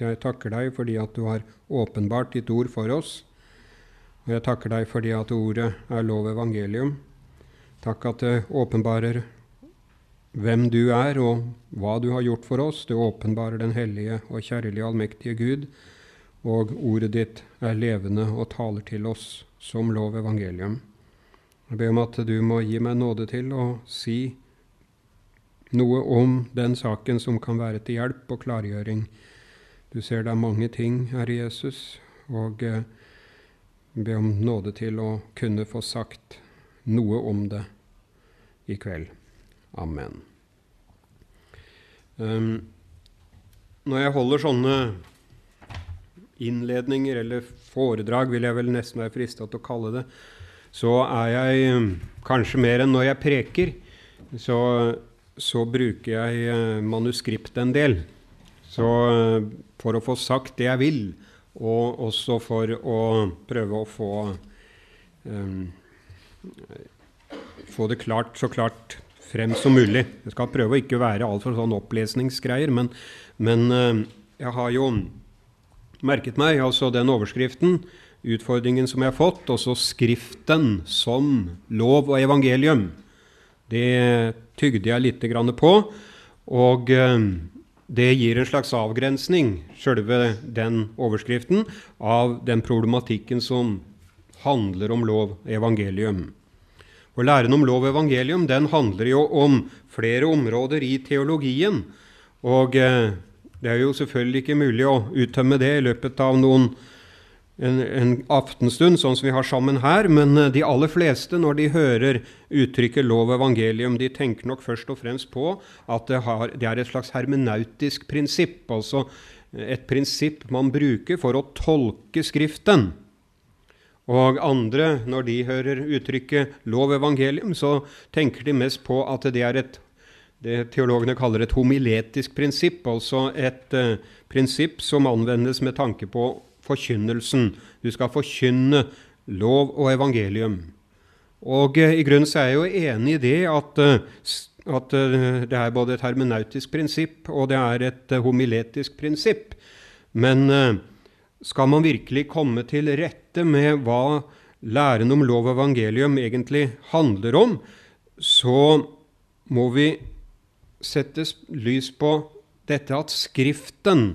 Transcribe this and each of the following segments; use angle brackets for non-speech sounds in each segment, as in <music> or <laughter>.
jeg takker deg fordi at du har åpenbart ditt ord for oss. Og jeg takker deg fordi at ordet er lov evangelium. Takk at det åpenbarer hvem du er, og hva du har gjort for oss. Det åpenbarer den hellige og kjærlige allmektige Gud. Og ordet ditt er levende og taler til oss som lov evangelium. Jeg ber om at du må gi meg nåde til å si noe om den saken som kan være til hjelp og klargjøring. Du ser det er mange ting, Herre Jesus, og eh, be om nåde til å kunne få sagt noe om det i kveld. Amen. Um, når jeg holder sånne innledninger, eller foredrag, vil jeg vel nesten være frista til å kalle det, så er jeg um, kanskje mer enn når jeg preker, så, så bruker jeg manuskriptet manuskript en del. Så uh, for å få sagt det jeg vil, og også for å prøve å få um, få det klart, så klart frem som mulig. Jeg skal prøve å ikke være altfor sånn opplesningsgreier, men, men uh, jeg har jo merket meg altså den overskriften utfordringen som jeg har fått, og så Skriften som lov og evangelium. Det tygde jeg litt på. Og eh, det gir en slags avgrensning, sjølve den overskriften, av den problematikken som handler om lov evangelium. Og Læren om lov evangelium den handler jo om flere områder i teologien. Og eh, det er jo selvfølgelig ikke mulig å uttømme det i løpet av noen en, en, aftenstund, sånn som vi har sammen her, men eh, de aller fleste, når de hører uttrykket lov og evangelium, de tenker nok først og fremst på at det, har, det er et slags hermenautisk prinsipp, altså et prinsipp man bruker for å tolke Skriften. Og andre, når de hører uttrykket 'lov evangelium', så tenker de mest på at det er et det teologene kaller et homiletisk prinsipp, altså et uh, prinsipp som anvendes med tanke på forkynnelsen. Du skal forkynne lov og evangelium. Og eh, I grunnen så er jeg jo enig i det at, eh, at eh, det er både et hermenautisk prinsipp og det er et homiletisk prinsipp. Men skal man virkelig komme til rette med hva læren om lov og evangelium egentlig handler om, så må vi sette lys på dette at Skriften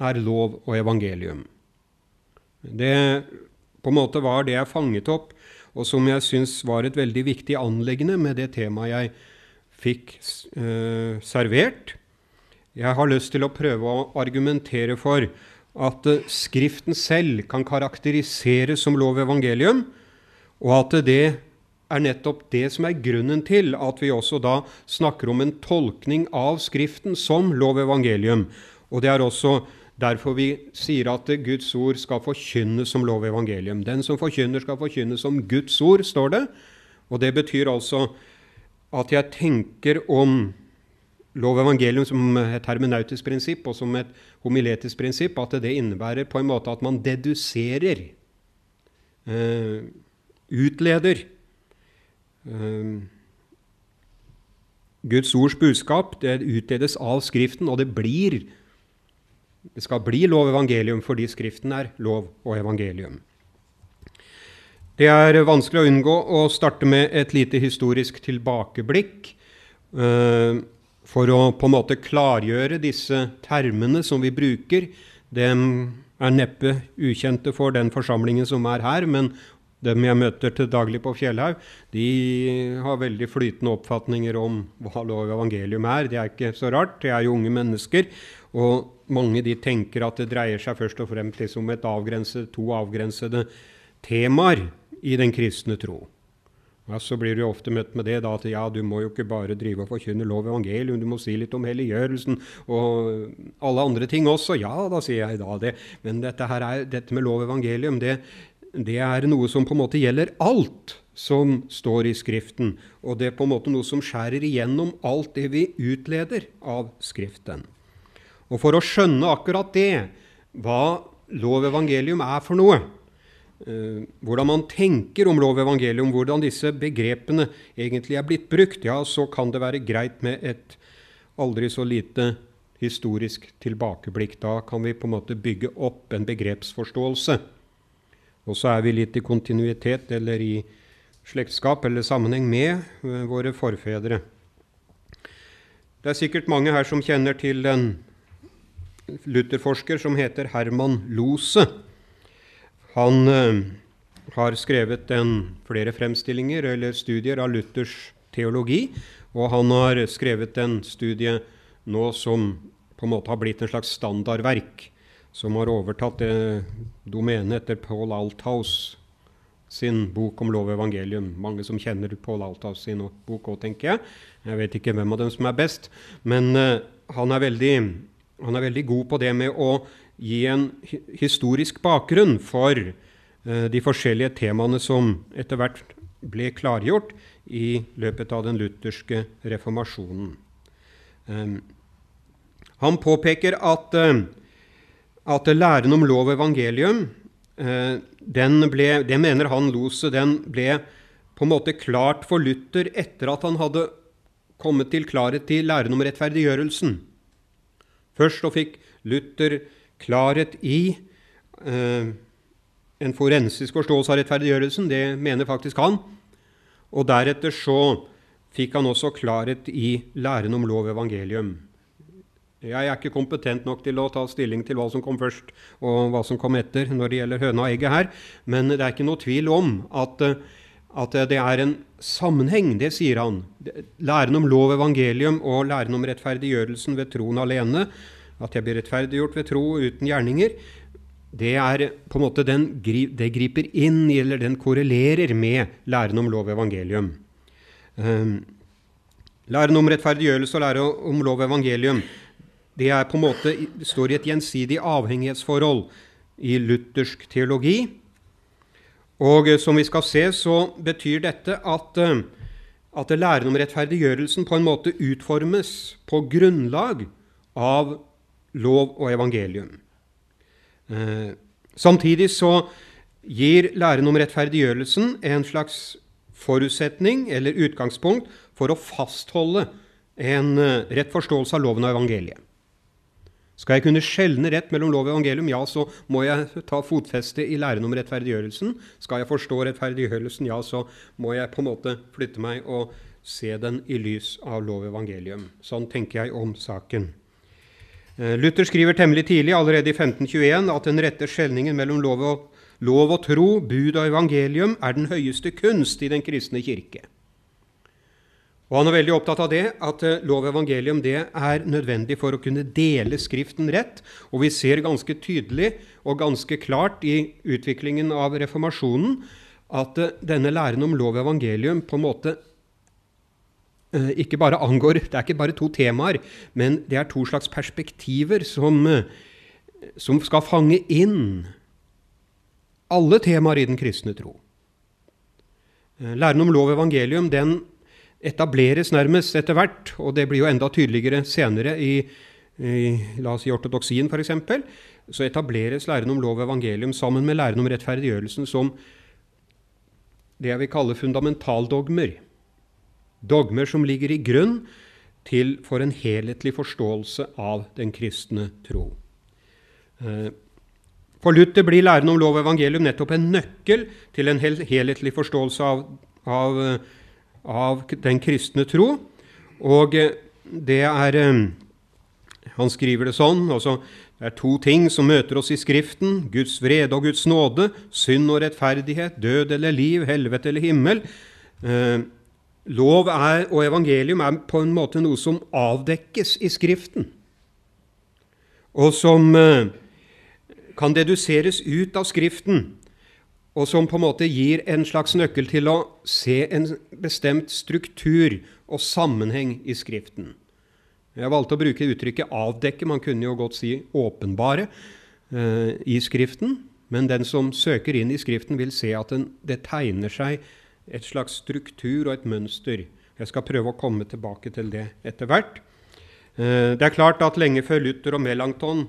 er lov og evangelium. Det på en måte var det jeg fanget opp, og som jeg syns var et veldig viktig anleggende med det temaet jeg fikk eh, servert. Jeg har lyst til å prøve å argumentere for at eh, Skriften selv kan karakteriseres som lov evangelium, og at det er nettopp det som er grunnen til at vi også da snakker om en tolkning av Skriften som lov evangelium. Og det er også Derfor vi sier at Guds ord skal forkynnes som lov evangelium. Den som forkynner, skal forkynnes som Guds ord, står det. Og det betyr altså at jeg tenker om lov evangelium som et hermenautisk prinsipp og som et homiletisk prinsipp, at det innebærer på en måte at man deduserer, eh, utleder eh, Guds ords budskap. Det utledes av Skriften, og det blir det skal bli lov evangelium fordi Skriften er lov og evangelium. Det er vanskelig å unngå å starte med et lite historisk tilbakeblikk uh, for å på en måte klargjøre disse termene som vi bruker. De er neppe ukjente for den forsamlingen som er her, men dem jeg møter til daglig på Fjellhaug, de har veldig flytende oppfatninger om hva lov og evangelium er. Det er ikke så rart, de er jo unge mennesker. Og mange de tenker at det dreier seg først og fremst liksom om et avgrenset, to avgrensede temaer i den kristne tro. Ja, Så blir du ofte møtt med det da, at ja, du må jo ikke bare drive og forkynne lov og evangelium, du må si litt om helliggjørelsen og alle andre ting også. Ja, da sier jeg da det. Men dette, er, dette med lov og evangelium, det, det er noe som på en måte gjelder alt som står i Skriften. Og det er på en måte noe som skjærer igjennom alt det vi utleder av Skriften. Og for å skjønne akkurat det, hva lov evangelium er for noe, eh, hvordan man tenker om lov evangelium, hvordan disse begrepene egentlig er blitt brukt, ja, så kan det være greit med et aldri så lite historisk tilbakeblikk. Da kan vi på en måte bygge opp en begrepsforståelse. Og så er vi litt i kontinuitet eller i slektskap eller sammenheng med eh, våre forfedre. Det er sikkert mange her som kjenner til en lutherforsker som heter Herman Lose. Han eh, har skrevet en, flere fremstillinger eller studier av Luthers teologi, og han har skrevet en studie nå som på en måte har blitt en slags standardverk, som har overtatt det domenet etter Paul Althaus sin bok om lov og evangelium. Mange som kjenner Paul Althaus sin bok òg, tenker jeg. Jeg vet ikke hvem av dem som er best, men eh, han, er veldig, han, er veldig, god på det med å gi en historisk bakgrunn for uh, de forskjellige temaene som etter hvert ble klargjort i løpet av den lutherske reformasjonen. Um, han påpeker at, uh, at læren om lov og evangelium ble, det mener han Lose, den ble på en måte klart for Luther etter at han hadde kommet til klarhet i læren om rettferdiggjørelsen. Først så fikk Luther klarhet i eh, en forensisk forståelse av rettferdiggjørelsen. Det mener faktisk han. Og deretter så fikk han også klarhet i læren om lov og evangelium. Jeg er ikke kompetent nok til å ta stilling til hva som kom først og hva som kom etter når det gjelder høna og egget her, men det er ikke noe tvil om at uh, at det er en sammenheng, det sier han. Læren om lov, evangelium og læren om rettferdiggjørelsen ved troen alene, at jeg blir rettferdiggjort ved tro uten gjerninger, det er på en måte den, det griper inn i, eller den korrelerer med læren om lov evangelium. Um, læren om rettferdiggjørelse og læren om lov, evangelium det er på en måte, står i et gjensidig avhengighetsforhold i luthersk teologi. Og eh, som vi skal se, så betyr dette at, eh, at læren om rettferdiggjørelsen på en måte utformes på grunnlag av lov og evangelium. Eh, samtidig så gir læren om rettferdiggjørelsen en slags forutsetning eller utgangspunkt for å fastholde en rett forståelse av loven og evangeliet. Skal jeg kunne skjelne rett mellom lov og evangelium, ja, så må jeg ta fotfeste i læren om rettferdiggjørelsen. Skal jeg forstå rettferdiggjørelsen, ja, så må jeg på en måte flytte meg og se den i lys av lov og evangelium. Sånn tenker jeg om saken. Eh, Luther skriver temmelig tidlig, allerede i 1521, at den rette skjelningen mellom lov og, lov og tro, bud og evangelium, er den høyeste kunst i den kristne kirke. Og Han er veldig opptatt av det, at eh, lov og evangelium det er nødvendig for å kunne dele Skriften rett. Og vi ser ganske tydelig og ganske klart i utviklingen av reformasjonen at eh, denne læren om lov og evangelium på en måte eh, ikke bare angår Det er ikke bare to temaer, men det er to slags perspektiver som, som skal fange inn alle temaer i den kristne tro. Læren om lov og evangelium den etableres nærmest etter hvert, og det blir jo enda tydeligere senere i, i la oss si ortodoksien f.eks., så etableres læren om lov og evangelium sammen med læren om rettferdiggjørelsen som det jeg vil kalle fundamentaldogmer. Dogmer som ligger i grunn til for en helhetlig forståelse av den kristne tro. Eh, for Luther blir læren om lov og evangelium nettopp en nøkkel til en helhetlig forståelse av, av av den kristne tro. Og eh, det er eh, Han skriver det sånn altså, Det er to ting som møter oss i Skriften. Guds vrede og Guds nåde. Synd og rettferdighet. Død eller liv. Helvete eller himmel. Eh, lov er, og evangelium er på en måte noe som avdekkes i Skriften, og som eh, kan deduseres ut av Skriften og som på en måte gir en slags nøkkel til å se en bestemt struktur og sammenheng i Skriften. Jeg valgte å bruke uttrykket 'avdekke', man kunne jo godt si 'åpenbare' eh, i Skriften. Men den som søker inn i Skriften, vil se at den, det tegner seg et slags struktur og et mønster. Jeg skal prøve å komme tilbake til det etter hvert. Eh, det er klart at lenge før Luther og Melanchthon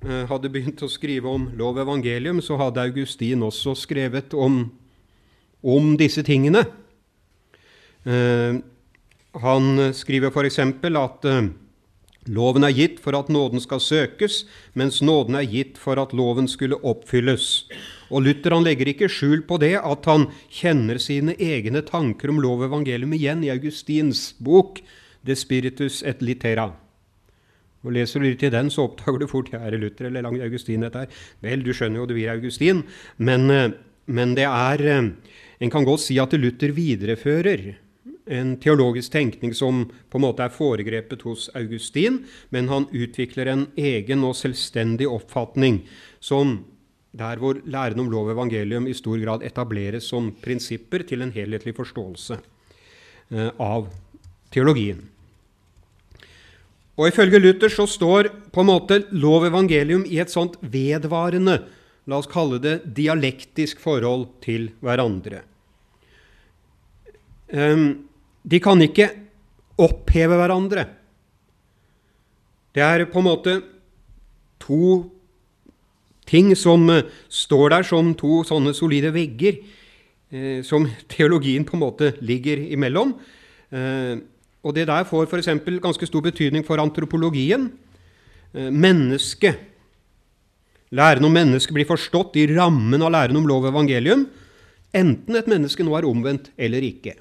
hadde begynt å skrive om lov og evangelium, så hadde Augustin også skrevet om, om disse tingene. Eh, han skriver f.eks. at eh, Loven er gitt for at nåden skal søkes, mens nåden er gitt for at loven skulle oppfylles. Og Luther han legger ikke skjul på det at han kjenner sine egne tanker om lov og evangelium igjen i Augustins bok De Spiritus et Litera. Og Leser du litt i den, så oppdager du fort ja, er det Luther eller langt Augustin dette her. Vel, du skjønner jo det blir Augustin, men, eh, men det er eh, En kan godt si at Luther viderefører en teologisk tenkning som på en måte er foregrepet hos Augustin, men han utvikler en egen og selvstendig oppfatning som der hvor læren om lov og evangelium i stor grad etableres som prinsipper til en helhetlig forståelse eh, av teologien. Og Ifølge Luther så står på en måte lov evangelium i et sånt vedvarende, la oss kalle det dialektisk forhold til hverandre. Um, de kan ikke oppheve hverandre. Det er på en måte to ting som eh, står der som to sånne solide vegger, eh, som <laughs> teologien på en måte ligger imellom. Og det der får f.eks. ganske stor betydning for antropologien. Eh, mennesket. Læren om mennesket blir forstått i rammen av læren om lov og evangelium, enten et menneske nå er omvendt eller ikke.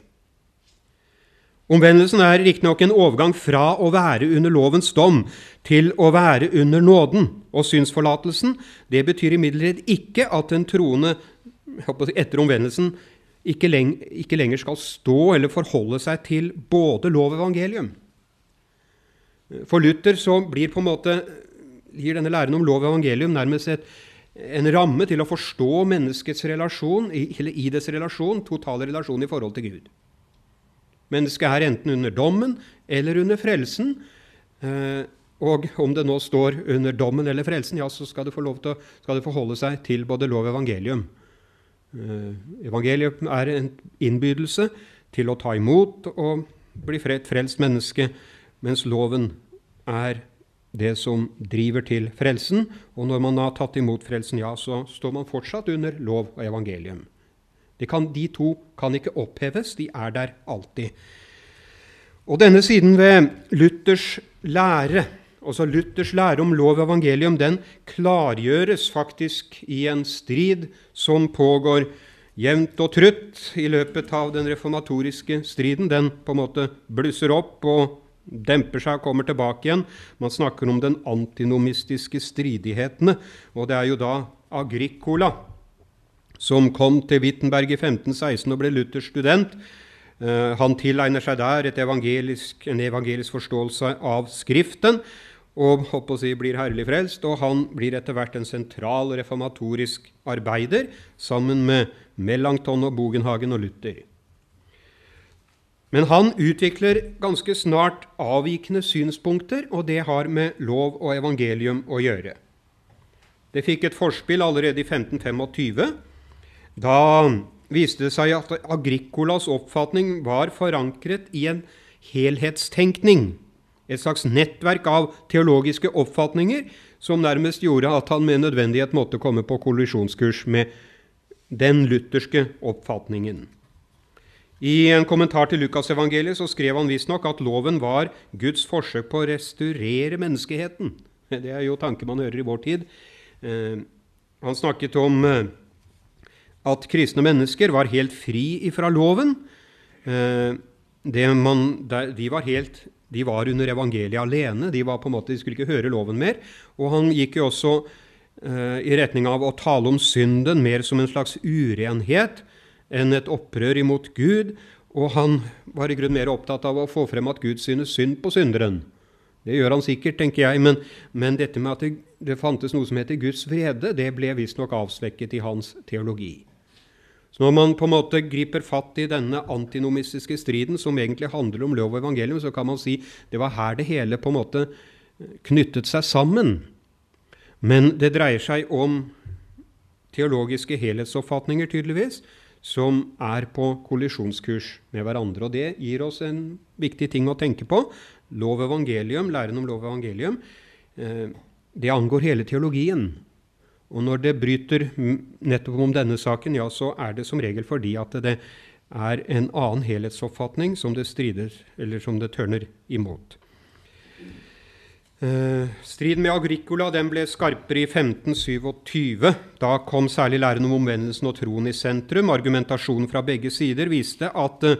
Omvendelsen er riktignok en overgang fra å være under lovens dom til å være under nåden og synsforlatelsen. Det betyr imidlertid ikke at den troende etter omvendelsen ikke, leng ikke, lenger skal stå eller forholde seg til både lov og evangelium. For Luther så blir på en måte, gir denne læren om lov og evangelium nærmest et, en ramme til å forstå menneskets relasjon, eller i dets relasjon, totale relasjon i forhold til Gud. Mennesket er enten under dommen eller under frelsen. Eh, og om det nå står under dommen eller frelsen, ja, så skal det få lov til skal det forholde seg til både lov og evangelium. Eh, evangelium er en innbydelse til å ta imot og bli et frelst menneske, mens loven er det som driver til frelsen. Og når man har tatt imot frelsen, ja, så står man fortsatt under lov og evangelium. Kan, de to kan ikke oppheves, de er der alltid. Og denne siden ved Luthers lære, altså Luthers lære om lov og evangelium, den klargjøres faktisk i en strid som pågår jevnt og trutt i løpet av den reformatoriske striden. Den på en måte blusser opp og demper seg og kommer tilbake igjen. Man snakker om den antinomistiske stridighetene, og det er jo da Agricola som kom til Wittenberg i 1516 og ble Luthers student. Uh, han tilegner seg der evangelisk, en evangelisk forståelse av Skriften og å si, blir herlig frelst. Og han blir etter hvert en sentral reformatorisk arbeider sammen med Melanchthon og Bogenhagen og Luther. Men han utvikler ganske snart avvikende synspunkter, og det har med lov og evangelium å gjøre. Det fikk et forspill allerede i 1525 da viste det seg at Agricolas oppfatning var forankret i en helhetstenkning, et slags nettverk av teologiske oppfatninger som nærmest gjorde at han med nødvendighet måtte komme på kollisjonskurs med den lutherske oppfatningen. I en kommentar til Lukasevangeliet så skrev han visstnok at loven var Guds forsøk på å restaurere menneskeheten. <laughs> Det er jo tanker man hører i vår tid. Eh, han snakket om eh, at kristne mennesker var helt fri ifra loven. Eh, man, de, var helt, de var under evangeliet alene. De, måte, de skulle ikke høre loven mer. Og han gikk jo også eh, i retning av å tale om synden mer som en slags urenhet enn et opprør imot Gud. Og han var i grunn mer opptatt av å få frem at Gud synes synd på synderen. Det gjør han sikkert, tenker jeg, men, men dette med at det, det, fantes noe som heter Guds vrede, det ble visstnok avsvekket i hans teologi. Så når man på en måte griper fatt i denne antinomistiske striden, som egentlig handler om lov og evangelium, så kan man si det var her det hele på en måte knyttet seg sammen. Men det dreier seg om teologiske helhetsoppfatninger, tydeligvis, som er på kollisjonskurs med hverandre. Og det gir oss en viktig ting å tenke på. Lov evangelium, læren om lov evangelium, eh, det angår hele teologien. Og når det bryter nettopp om denne saken, ja, så er det som regel fordi at det er en annen helhetsoppfatning som det strider, eller som det tørner imot. Eh, striden med Agricola den ble skarpere i 1527. Da kom særlig læren om omvendelsen og troen i sentrum. Argumentasjonen fra begge sider viste at, eh,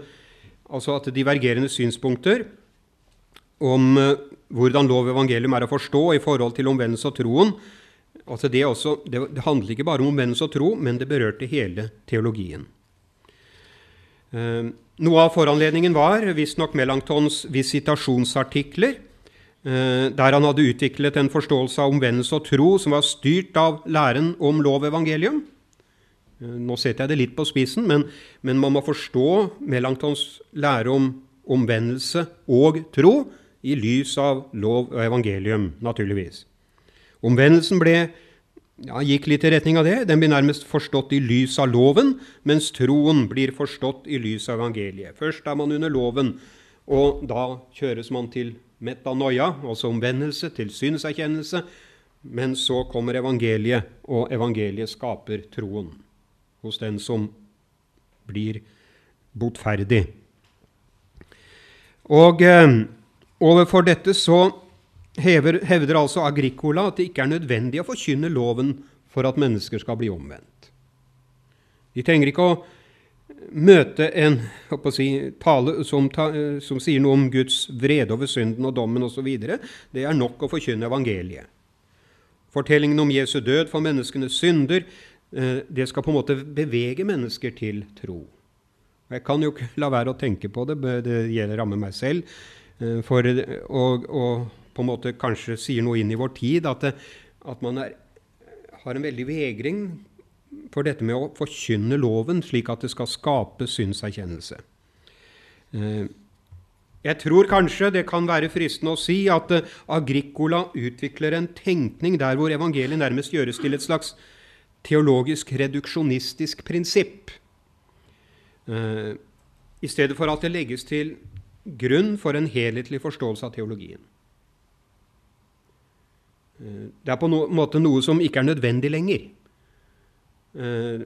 altså at divergerende synspunkter om eh, hvordan lov og evangelium er å forstå i forhold til omvendelse og troen altså det, også, det, handler ikke bare om omvendelse og tro, men det berørte hele teologien. Eh, noe av foranledningen var visstnok Melanchtons visitasjonsartikler Eh, der han hadde utviklet en forståelse av omvendelse og tro som var styrt av læren om lov og evangelium. Eh, nå setter jeg det litt på spisen, men, men man må forstå Melanchtons lære om omvendelse og tro i lys av lov og evangelium, naturligvis. Omvendelsen ble, ja, gikk litt i retning av det. Den blir nærmest forstått i lys av loven, mens troen blir forstått i lys av evangeliet. Først er man under loven, og da kjøres man til metanoia, altså omvendelse, til synserkjennelse. Men så kommer evangeliet, og evangeliet skaper troen hos den som blir botferdig. Og eh, overfor dette så hever, hevder altså Agricola at det ikke er nødvendig å forkynne loven for at mennesker skal bli omvendt. De trenger ikke å møte en si, tale som, ta, som, sier noe om Guds vrede over synden og dommen osv., det er nok å forkynne evangeliet. Fortellingen om Jesu død for menneskenes synder eh, det skal på en måte bevege mennesker til tro. Jeg kan jo ikke la være å tenke på det, det gjelder rammer meg selv. Eh, for, og, og, på en måte kanskje sier noe inn i vår tid at, at man er, har en veldig vegring for dette med å forkynne loven slik at det skal skape synserkjennelse. Eh, jeg tror kanskje det kan være fristende å si at eh, Agricola utvikler en tenkning der hvor evangeliet nærmest gjøres til et slags teologisk reduksjonistisk prinsipp, eh, i stedet for at det legges til grunn for en helhetlig forståelse av teologien. Det er på en måte noe som ikke er nødvendig lenger. Eh,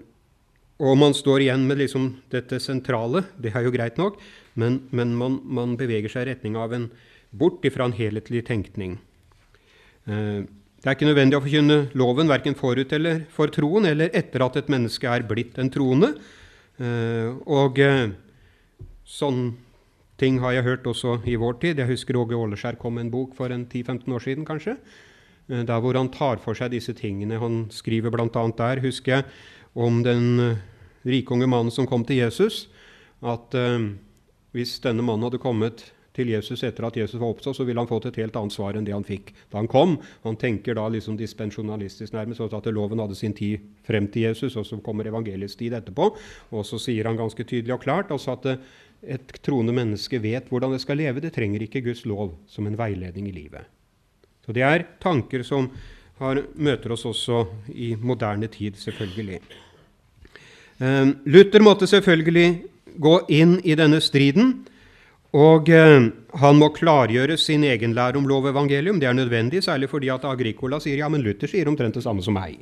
og man står igjen med liksom dette sentrale, det er jo greit nok, men, men man, man, beveger seg i retning av en bort ifra en helhetlig tenkning. Eh, det er ikke nødvendig å forkynne loven verken forut eller for troen, eller etter at et menneske er blitt en troende. Eh, og sånn ting har jeg hørt også i vår tid. Jeg husker Åge Åleskjær kom med en bok for en 10-15 år siden, kanskje. Eh, der hvor han tar for seg disse tingene. Han skriver bl.a. der, husker jeg, om den eh, rike unge mannen som kom til Jesus, at eh, hvis denne mannen hadde kommet til Jesus etter at Jesus var oppstått, så ville han fått et helt annet svar enn det han fikk da han kom. Han tenker da liksom dispensjonalistisk nærmest, sånn at loven hadde sin tid frem til Jesus, og så kommer evangeliets tid etterpå. Og så sier han ganske tydelig og klart altså at et troende menneske vet hvordan det skal leve. Det trenger ikke Guds lov som en veiledning i livet. Så det er tanker som har, møter oss også i moderne tid, selvfølgelig. Eh, Luther måtte selvfølgelig gå inn i denne striden. Og eh, han må klargjøre sin egen lære om lov og evangelium. Det er nødvendig, særlig fordi at Agricola sier ja, men Luther sier omtrent det samme som meg.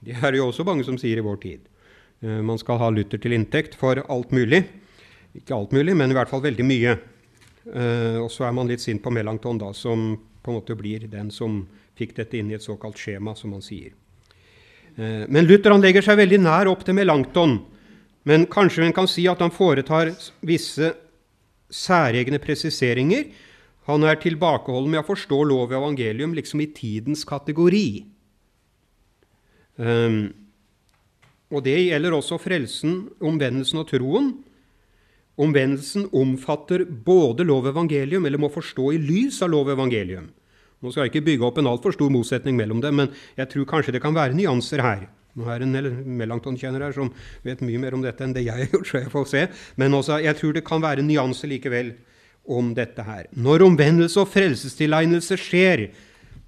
Det er det jo også mange som sier i vår tid. Eh, man skal ha Luther til inntekt for alt mulig. Ikke alt mulig, men i hvert fall veldig mye. Eh, og så er man litt sint på Melanchthon, da, som på en måte blir den som fikk dette inn i et såkalt skjema, som han sier. Eh, men Luther han legger seg veldig nær opp til Melanchthon. Men kanskje en kan si at han foretar visse særegne presiseringer. Han er tilbakeholden med å forstå lov og evangelium liksom i tidens kategori. Um, og det gjelder også frelsen, omvendelsen og troen. Omvendelsen omfatter både lov og evangelium, eller må forstå i lys av lov og evangelium. Nå skal jeg ikke bygge opp en altfor stor motsetning mellom dem, men jeg tror kanskje det kan være nyanser her. Nå er det en Melanchthon-kjenner her som vet mye mer om dette enn det jeg har gjort, så jeg får se. Men også, jeg tror det kan være nyanser likevel om dette her. Når omvendelse og frelsestilegnelse skjer,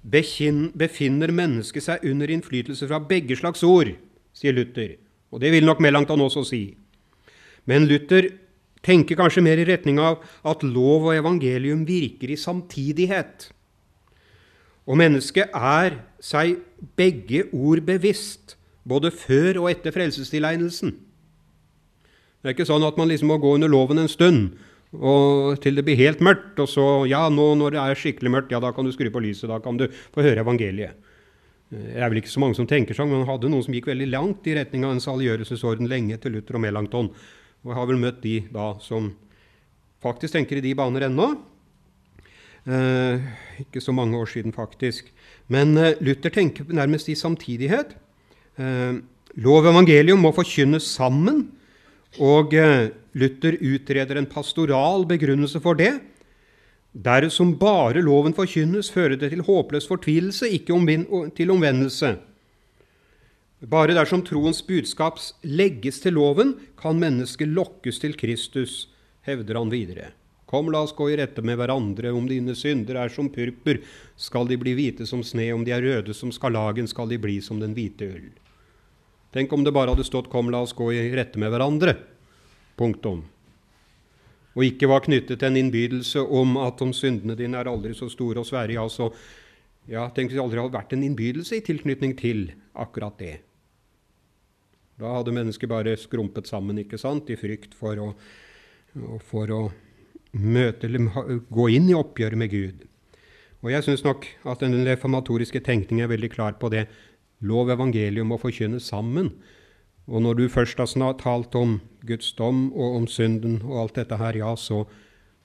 befinner mennesket seg under innflytelse fra begge slags ord, sier Luther. Og det vil nok Melanchthon også si. Men Luther tenker kanskje mer i retning av at lov og evangelium virker i samtidighet. Og mennesket er seg begge ord bevisst, både før og etter frelsestilegnelsen. Det er ikke sånn at man liksom må gå under loven en stund, Og til det blir helt mørkt, og så Ja, nå når det er skikkelig mørkt, ja, da kan du skru på lyset. Da kan du få høre evangeliet. Det er vel ikke så mange som tenker sånn, men han hadde noen som gikk veldig langt i retning av en saliggjørelsesorden lenge etter Luther og Melanchthon. Og jeg har vel møtt de da som faktisk tenker i de baner ennå. Eh, ikke så mange år siden, faktisk. Men eh, Luther tenker nærmest i samtidighet. Eh, lov og evangelium må forkynnes sammen. Og eh, Luther utreder en pastoral begrunnelse for det. Dersom bare loven forkynnes, fører det til håpløs fortvilelse, ikke til omvendelse. Bare dersom troens budskap legges til loven, kan mennesket lokkes til Kristus, hevder han videre. Kom, la oss gå i rette med hverandre. Om dine synder er som purpur, skal de bli hvite som sne. Om de er røde som skarlagen, skal de bli som den hvite ull. Tenk om det bare hadde stått 'Kom, la oss gå i rette med hverandre'. Punktum og ikke var knyttet til en innbydelse om at om syndene dine er aldri så store og svære, ja, så ja, Tenk hvis det aldri hadde vært en innbydelse i tilknytning til akkurat det. Da hadde mennesket bare skrumpet sammen ikke sant, i frykt for å, for å møte, gå inn i oppgjøret med Gud. Og Jeg syns nok at den reformatoriske tenkningen er veldig klar på det. Lov evangelium må forkynne sammen. Og når du først har talt om Guds dom og om synden og alt dette her, ja, så,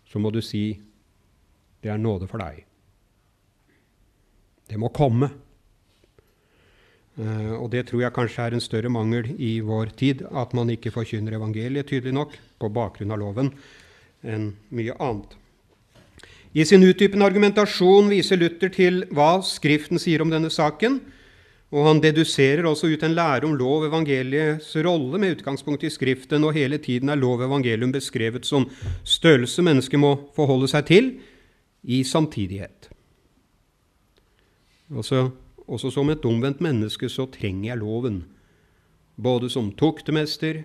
så må du si det er nåde for deg. Det må komme. Uh, og det tror jeg kanskje er en større mangel i vår tid, at man ikke forkynner evangeliet tydelig nok på bakgrunn av loven, enn mye annet. I sin utdypende argumentasjon viser Luther til hva Skriften sier om denne saken. Og han deduserer også ut en lære om lov evangeliets rolle med utgangspunkt i Skriften, og hele tiden er lov evangelium beskrevet som størrelse mennesket må forholde seg til i samtidighet. Også, også som et omvendt menneske så trenger jeg loven, både som tuktemester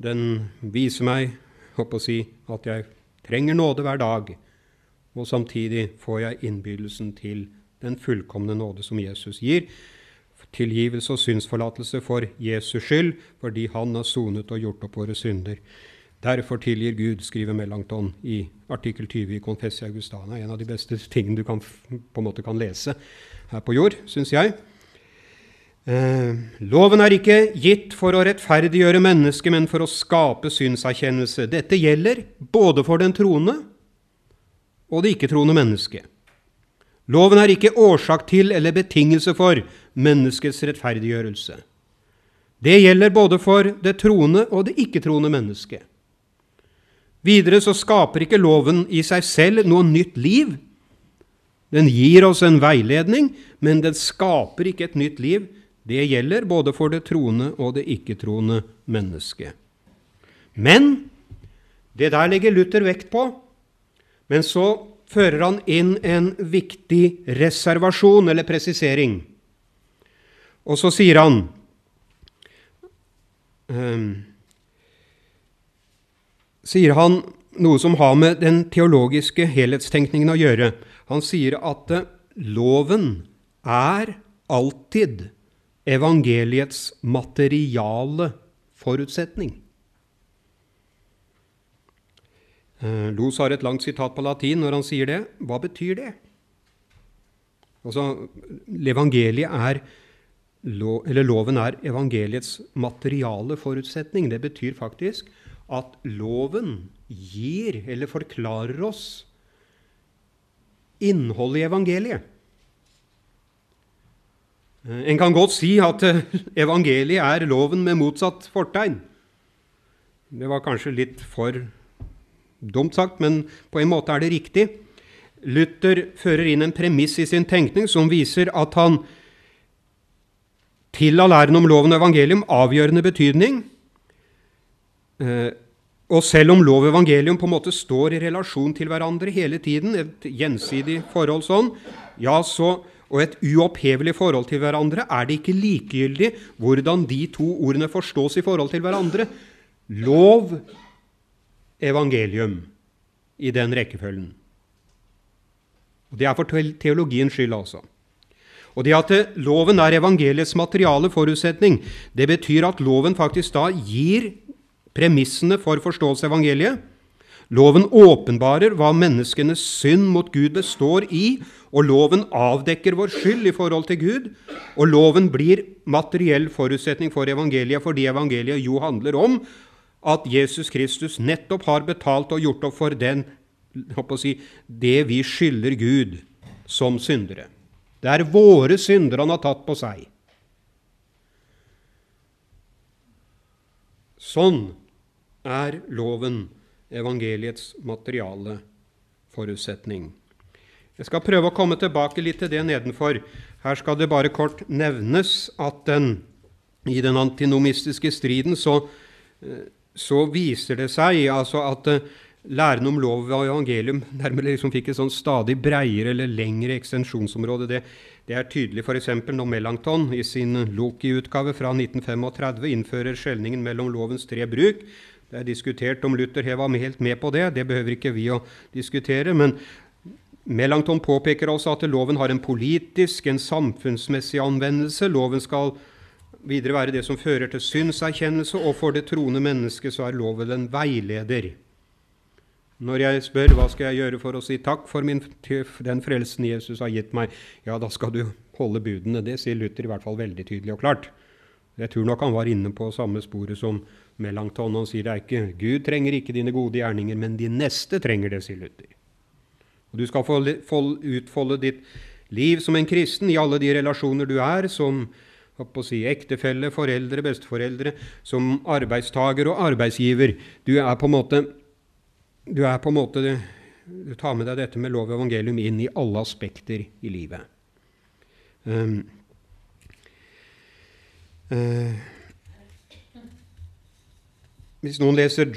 Den viser meg å si, at jeg trenger nåde hver dag, og samtidig får jeg innbydelsen til den fullkomne nåde som Jesus gir tilgivelse og synsforlatelse for Jesus skyld, fordi Han har sonet og gjort opp våre synder. Derfor tilgir Gud, skriver Melanchthon i artikkel 20 i Confessia Augustana. En av de beste tingene du kan, på en måte kan lese her på jord, syns jeg. Eh, loven er ikke gitt for å rettferdiggjøre mennesket, men for å skape synserkjennelse. Dette gjelder både for den troende og det ikke-troende mennesket. Loven er ikke årsak til eller betingelse for menneskets rettferdiggjørelse. Det gjelder både for det troende og det ikke-troende mennesket. Videre så skaper ikke loven i seg selv noe nytt liv. Den gir oss en veiledning, men den skaper ikke et nytt liv. Det gjelder både for det troende og det ikke-troende mennesket. Men det der legger Luther vekt på. Men så fører han inn en viktig reservasjon eller presisering. Og så sier han um, sier han noe som har med den teologiske helhetstenkningen å gjøre. Han sier at loven er alltid evangeliets materiale forutsetning. Eh, Los har et langt sitat på latin når han sier det. Hva betyr det? Altså, evangeliet er, Loven er evangeliets materiale forutsetning. Det betyr faktisk at loven gir, eller forklarer oss, innholdet i evangeliet. Eh, en kan godt si at eh, evangeliet er loven med motsatt fortegn. Det var kanskje litt for Dumt sagt, men på en måte er det riktig. Luther fører inn en premiss i sin tenkning som viser at han tilla læren om loven og evangelium avgjørende betydning. Eh, og selv om lov og evangelium på en måte står i relasjon til hverandre hele tiden, et gjensidig forhold sånn, ja, så, og et uopphevelig forhold til hverandre, er det ikke likegyldig hvordan de to ordene forstås i forhold til hverandre. Lov evangelium i den rekkefølgen. Og Det er for teologiens skyld, altså. Og det at loven er evangeliets materiale forutsetning, det betyr at loven faktisk da gir premissene for forståelse av evangeliet. Loven åpenbarer hva menneskenes synd mot Gud består i, og loven avdekker vår skyld i forhold til Gud. Og loven blir materiell forutsetning for evangeliet, fordi evangeliet jo handler om at Jesus Kristus nettopp har betalt og gjort opp for den, si, det vi skylder Gud som syndere. Det er våre synder han har tatt på seg. Sånn er loven evangeliets materiale forutsetning. Jeg skal prøve å komme tilbake litt til det nedenfor. Her skal det bare kort nevnes at den, i den antinomistiske striden så, eh, så viser det seg altså at eh, læren om lov og evangelium nærmere liksom fikk et sånn stadig breiere eller lengre ekstensjonsområde. Det, det er tydelig f.eks. når Melanchthon i sin Loki-utgave fra 1935 innfører skjelningen mellom lovens tre bruk. Det er diskutert om Luther var helt med på det. Det behøver ikke vi å diskutere. Men Melanchthon påpeker også at loven har en politisk, en samfunnsmessig anvendelse. Loven skal videre være det som fører til synserkjennelse, og for det troende mennesket så er loven en veileder. Når jeg spør hva skal jeg gjøre for å si takk for min, den frelsen Jesus har gitt meg, ja, da skal du holde budene. Det sier Luther i hvert fall veldig tydelig og klart. Jeg tror nok han var inne på samme sporet som Melanchthon. Han sier det er ikke Gud trenger ikke dine gode gjerninger, men de neste trenger det, sier Luther. Og Du skal få utfolde ditt liv som en kristen i alle de relasjoner du er, som si, ektefelle, foreldre, besteforeldre, som arbeidstaker og arbeidsgiver. Du er på en måte du på en måte Du tar med deg dette med lov og evangelium inn i alle aspekter i livet. Um, uh, hvis noen leser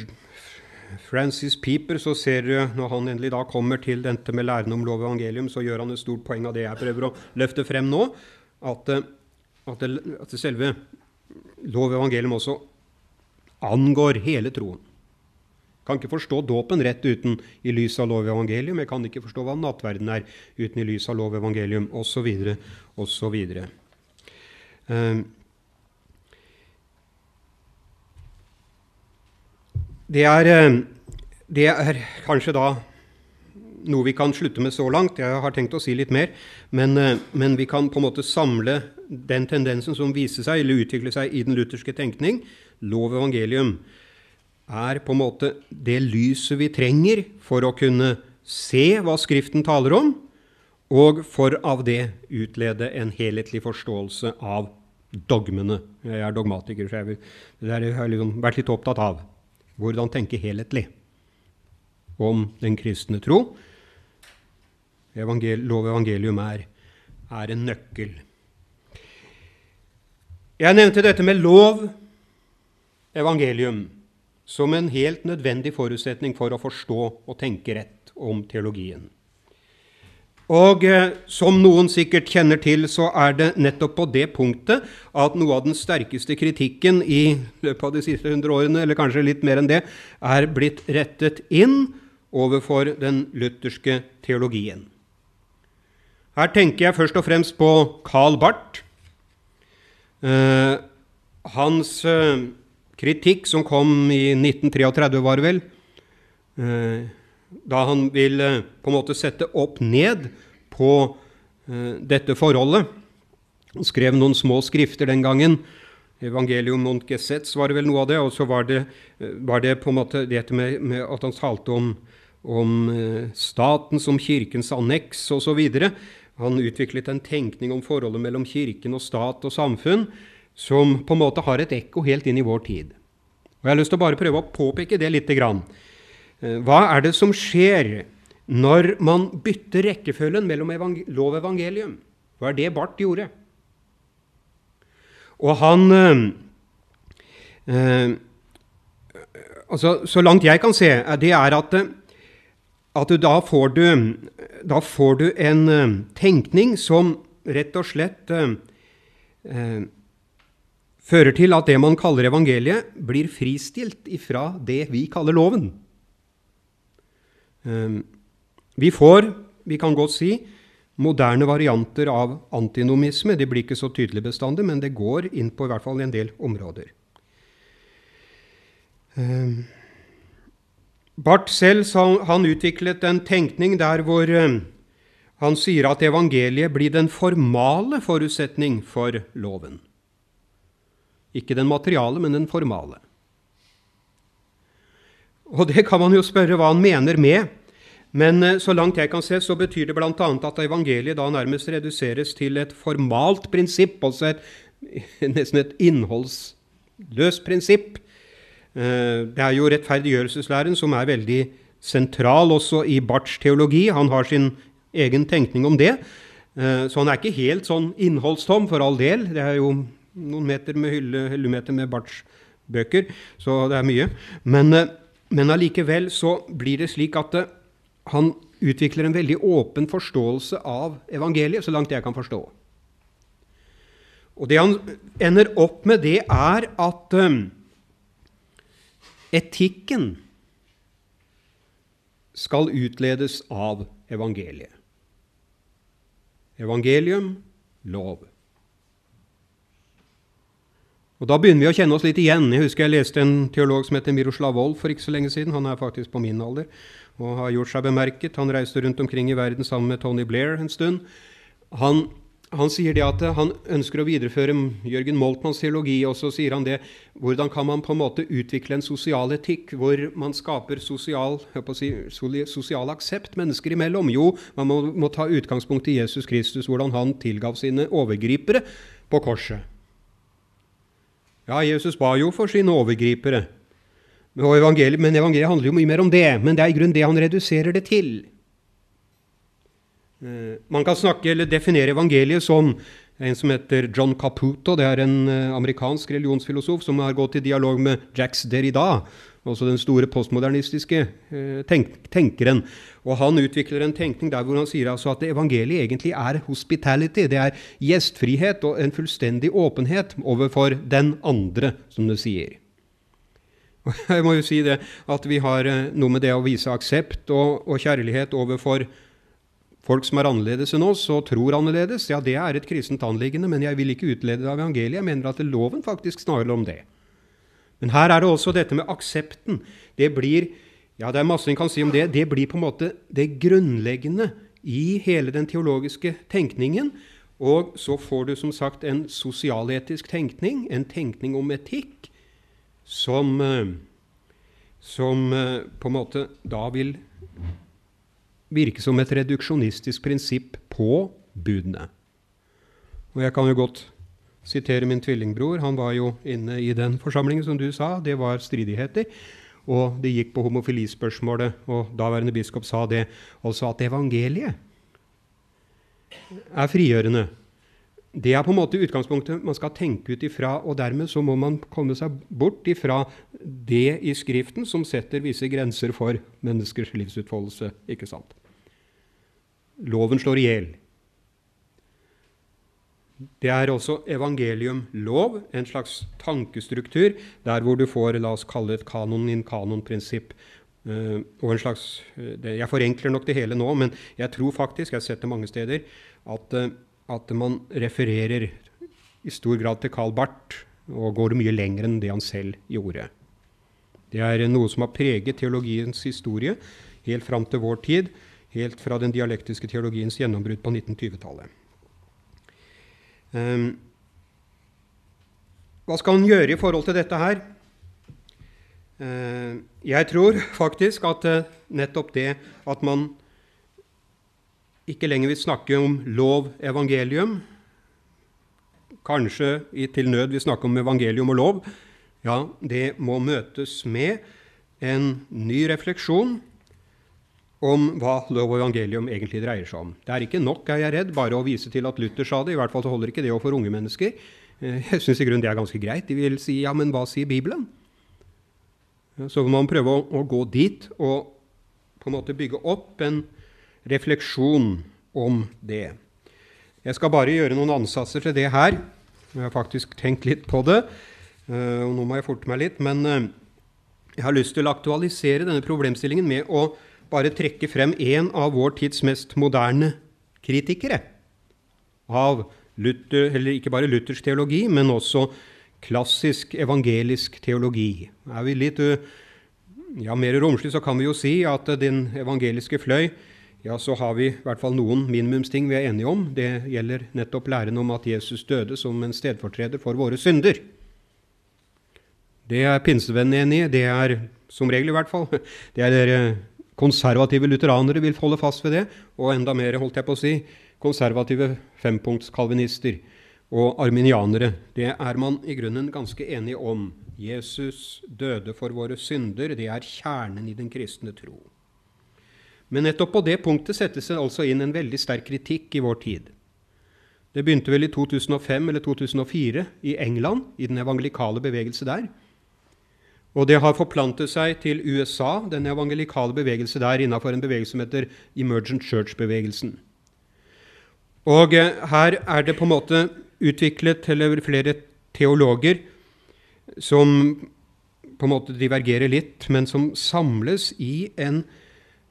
Francis Pieper, så ser du når han endelig da kommer til dette med læren om lov og evangelium, så gjør han et stort poeng av det jeg prøver å løfte frem nå, at, eh, at, det, at det selve lov og evangelium også angår hele troen. Jeg Kan ikke forstå dåpen rett uten i lys av lov og evangelium. Jeg kan ikke forstå hva nattverden er uten i lys av lov og evangelium, osv., osv. det er, ehm, det er kanskje da noe vi kan slutte med så langt. Jeg har tenkt å si litt mer. Men, eh, men, vi kan på en måte samle den tendensen som viser seg eller utvikler seg i den lutherske tenkning, lov og evangelium, er på en måte det lyset vi trenger for å kunne se hva Skriften taler om, og for av det utlede en helhetlig forståelse av dogmene. Jeg er dogmatiker, så jeg, det har jeg liksom vært litt opptatt av. Hvordan tenke helhetlig om den kristne tro. Evangel lov evangelium er, er en nøkkel. Jeg nevnte dette med lov, evangelium som en helt nødvendig forutsetning for å forstå og tenke rett om teologien. Og eh, som noen sikkert kjenner til, så er det nettopp på det punktet at noe av den sterkeste kritikken i løpet av de siste hundre årene, eller kanskje litt mer enn det, er blitt rettet inn overfor den lutherske teologien. Her tenker jeg først og fremst på Carl Barth. Eh, hans eh, kritikk som kom i 1933, var det vel, eh, da han ville på en måte sette opp ned på eh, dette forholdet. Han skrev noen små skrifter den gangen. Evangelium non gesetz var det vel noe av det. Og så var det, eh, var det på en måte dette med, med at han talte om, om staten som kirkens anneks osv. Han utviklet en tenkning om forholdet mellom kirken og stat og samfunn som på en måte har et ekko helt inn i vår tid. Og Jeg har lyst til å bare prøve å påpeke det lite grann. Eh, hva er det som skjer når man bytter rekkefølgen mellom lov og evangelium? Hva er det Barth gjorde? Og han eh, eh, altså, Så langt jeg kan se, det er at, at da, får du, da får du en eh, tenkning som rett og slett eh, fører til at det man kaller evangeliet, blir fristilt ifra det vi kaller loven. Ehm, vi får, vi kan godt si, moderne varianter av antinomisme. Det blir ikke så tydelig bestandig, men det går inn på i hvert fall en del områder. Ehm, Barth selv han utviklet en tenkning der hvor eh, han sier at evangeliet blir den formale forutsetning for loven. Ikke den materiale, men den formale. Og det kan man jo spørre hva han mener med. Men eh, så langt jeg kan se, så betyr det bl.a. at evangeliet da nærmest reduseres til et formalt prinsipp, altså et, <laughs> nesten et innholdsløst prinsipp. Eh, det er jo rettferdiggjørelseslæren som er veldig sentral også i Barths teologi. Han har sin egen tenkning om det. Eh, så han er ikke helt sånn innholdstom, for all del. Det er jo noen meter med hylle, hyllemeter med Barths bøker, så det er mye. Men, men allikevel så blir det slik at han utvikler en veldig åpen forståelse av evangeliet, så langt jeg kan forstå. Og det han ender opp med, det er at Etikken skal utledes av evangeliet. Evangelium, lov. Og Da begynner vi å kjenne oss litt igjen. Jeg husker jeg leste en teolog som heter Miroslav Wolf for ikke så lenge siden. Han er faktisk på min alder og har gjort seg bemerket. Han reiste rundt omkring i verden sammen med Tony Blair en stund. Han han sier det at han ønsker å videreføre Jørgen Moltmanns teologi. Og så sier han det hvordan kan man på en måte utvikle en sosial etikk hvor man skaper sosial, si, sosial aksept mennesker imellom? Jo, man må, må, ta utgangspunkt i Jesus Kristus, hvordan han tilgav sine overgripere på korset. Ja, Jesus ba jo for sine overgripere. Evangeliet, men evangeliet handler jo mye mer om det. Men det er i grunnen det han reduserer det til. Eh, man kan snakke eller definere evangeliet som en som heter John Caputo. Det er en eh, amerikansk religionsfilosof som har gått i dialog med Jacques Derrida, også den store postmodernistiske eh, tenk tenkeren. Og Han utvikler en tenkning der hvor han sier altså at evangeliet egentlig er hospitality. Det er gjestfrihet og en fullstendig åpenhet overfor den andre, som det sier. <laughs> Jeg må jo si det at vi har noe med det å vise aksept og, og kjærlighet overfor Folk som er annerledes enn oss og tror annerledes, ja, det er et kristent anliggende, men jeg vil ikke utlede av evangeliet. Jeg mener at loven faktisk snarere om det. Men her er det også dette med aksepten. Det blir ja, det er masse en kan si om det. Det blir på en måte det grunnleggende i hele den teologiske tenkningen. Og så får du som sagt en sosialetisk tenkning, en tenkning om etikk, som, eh, som eh, på en måte da vil virke som et reduksjonistisk prinsipp på budene. Og jeg kan jo godt sitere min tvillingbror. Han var jo inne i den forsamlingen, som du sa. Det var stridigheter. Og det gikk på homofilispørsmålet, og daværende biskop sa det. Altså at evangeliet er frigjørende. Det er på en måte utgangspunktet man skal tenke ut ifra, og dermed så må man komme seg bort ifra det i Skriften som setter visse grenser for menneskers livsutfoldelse. ikke sant? Loven slår i hjel. Det er også evangelium-lov, en slags tankestruktur, der hvor du får la oss kalle et kanon in kanon-prinsipp. Uh, og en slags, uh, Jeg forenkler nok det hele nå, men jeg tror faktisk, jeg har sett det mange steder, at, uh, at man refererer i stor grad til Karl Barth og går mye lenger enn det han selv gjorde. Det er noe som har preget teologiens historie helt fram til vår tid helt fra den dialektiske teologiens gjennombrudd på 1920-tallet. Um, ehm, hva skal han gjøre i forhold til dette her? Uh, jeg tror <laughs> faktisk at uh, nettopp det at man ikke lenger vil snakke om lov, evangelium, kanskje i, til nød vil snakke om evangelium og lov, ja, det må møtes med en ny refleksjon om hva lov og evangelium egentlig dreier seg om. Det er ikke nok, er jeg redd, bare å vise til at Luther sa det. I hvert fall så holder ikke det for unge mennesker. Eh, jeg syns i grunnen det er ganske greit. De vil si ja, men hva sier Bibelen? Så må man prøve å, å, gå dit og på en måte bygge opp en refleksjon om det. Jeg skal bare gjøre noen ansatser til det her. Jeg har faktisk tenkt litt på det. Eh, og nå må jeg forte meg litt. Men eh, jeg har lyst til å aktualisere denne problemstillingen med å bare trekke frem én av vår tids mest moderne kritikere av Luther, eller ikke bare Luthers teologi, men også klassisk evangelisk teologi. Er vi litt uh, ja, mer romslige, så kan vi jo si at den evangeliske fløy ja, så har vi i hvert fall noen minimumsting vi er enige om. Det gjelder nettopp læren om at Jesus døde som en stedfortreder for våre synder. Det er pinsevennene enig i. Det er som regel i hvert fall. <laughs> Det er dere konservative lutheranere vil holde fast ved det, og enda mer, holdt jeg på å si, konservative fempunktskalvinister og arminianere. Det er man i grunnen ganske enig om. Jesus døde for våre synder. Det er kjernen i den kristne tro. Men nettopp på det punktet settes det altså inn en veldig sterk kritikk i vår tid. Det begynte vel i 2005 eller 2004 i England, i den evangelikale bevegelse der. Og det har forplantet seg til USA, den evangelikale bevegelse der innenfor en bevegelse som heter Emergent Church-bevegelsen. Og eh, her er det på en måte utviklet eller flere teologer som på en måte divergerer litt, men som samles i en